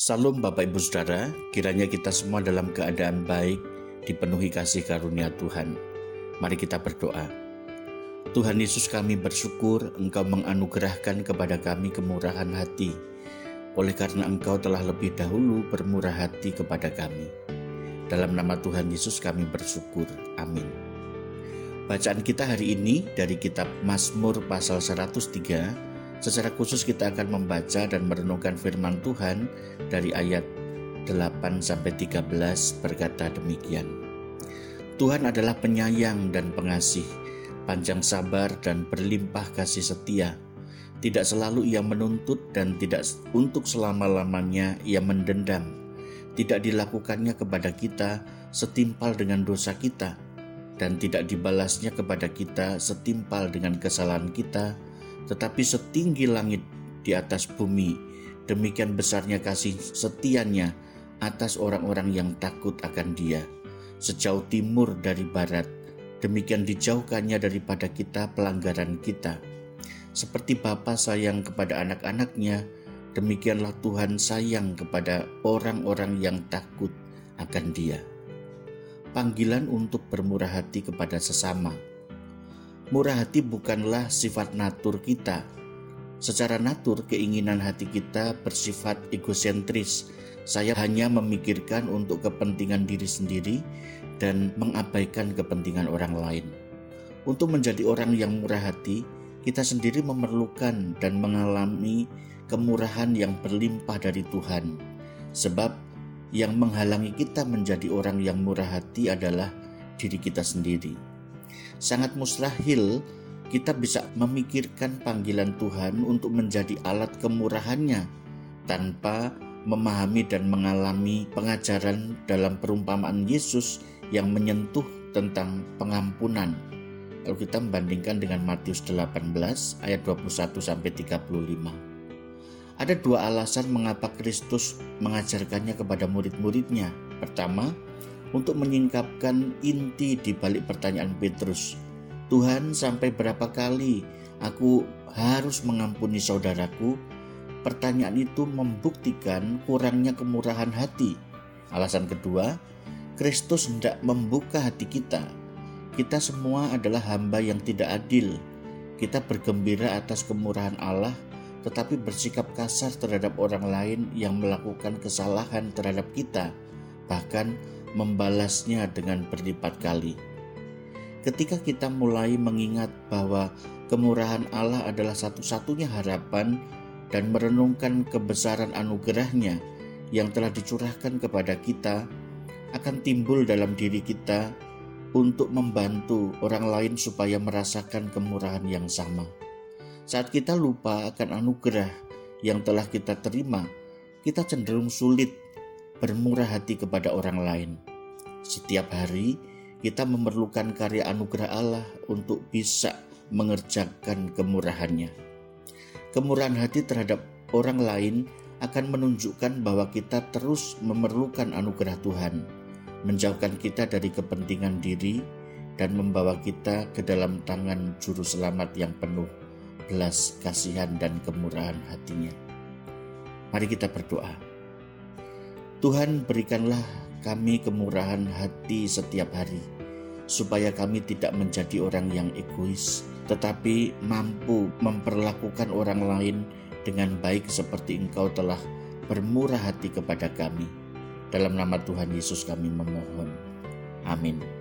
Salam Bapak Ibu Saudara, kiranya kita semua dalam keadaan baik, dipenuhi kasih karunia Tuhan. Mari kita berdoa. Tuhan Yesus kami bersyukur Engkau menganugerahkan kepada kami kemurahan hati, oleh karena Engkau telah lebih dahulu bermurah hati kepada kami. Dalam nama Tuhan Yesus kami bersyukur. Amin. Bacaan kita hari ini dari kitab Mazmur pasal 103 Secara khusus kita akan membaca dan merenungkan firman Tuhan dari ayat 8 sampai 13 berkata demikian. Tuhan adalah penyayang dan pengasih, panjang sabar dan berlimpah kasih setia. Tidak selalu ia menuntut dan tidak untuk selama-lamanya ia mendendam. Tidak dilakukannya kepada kita setimpal dengan dosa kita dan tidak dibalasnya kepada kita setimpal dengan kesalahan kita tetapi setinggi langit di atas bumi, demikian besarnya kasih setianya atas orang-orang yang takut akan Dia. Sejauh timur dari barat, demikian dijauhkannya daripada kita pelanggaran kita. Seperti Bapa sayang kepada anak-anaknya, demikianlah Tuhan sayang kepada orang-orang yang takut akan Dia. Panggilan untuk bermurah hati kepada sesama Murah hati bukanlah sifat natur kita. Secara natur, keinginan hati kita bersifat egosentris. Saya hanya memikirkan untuk kepentingan diri sendiri dan mengabaikan kepentingan orang lain. Untuk menjadi orang yang murah hati, kita sendiri memerlukan dan mengalami kemurahan yang berlimpah dari Tuhan. Sebab yang menghalangi kita menjadi orang yang murah hati adalah diri kita sendiri sangat mustahil kita bisa memikirkan panggilan Tuhan untuk menjadi alat kemurahannya tanpa memahami dan mengalami pengajaran dalam perumpamaan Yesus yang menyentuh tentang pengampunan. Kalau kita membandingkan dengan Matius 18 ayat 21 sampai 35. Ada dua alasan mengapa Kristus mengajarkannya kepada murid-muridnya. Pertama, untuk menyingkapkan inti di balik pertanyaan Petrus. Tuhan, sampai berapa kali aku harus mengampuni saudaraku? Pertanyaan itu membuktikan kurangnya kemurahan hati. Alasan kedua, Kristus hendak membuka hati kita. Kita semua adalah hamba yang tidak adil. Kita bergembira atas kemurahan Allah, tetapi bersikap kasar terhadap orang lain yang melakukan kesalahan terhadap kita. Bahkan membalasnya dengan berlipat kali. Ketika kita mulai mengingat bahwa kemurahan Allah adalah satu-satunya harapan dan merenungkan kebesaran anugerahnya yang telah dicurahkan kepada kita, akan timbul dalam diri kita untuk membantu orang lain supaya merasakan kemurahan yang sama. Saat kita lupa akan anugerah yang telah kita terima, kita cenderung sulit bermurah hati kepada orang lain. Setiap hari kita memerlukan karya anugerah Allah untuk bisa mengerjakan kemurahannya. Kemurahan hati terhadap orang lain akan menunjukkan bahwa kita terus memerlukan anugerah Tuhan, menjauhkan kita dari kepentingan diri, dan membawa kita ke dalam tangan Juru Selamat yang penuh belas kasihan dan kemurahan hatinya. Mari kita berdoa. Tuhan berikanlah kami kemurahan hati setiap hari, supaya kami tidak menjadi orang yang egois, tetapi mampu memperlakukan orang lain dengan baik seperti Engkau telah bermurah hati kepada kami. Dalam nama Tuhan Yesus kami memohon. Amin.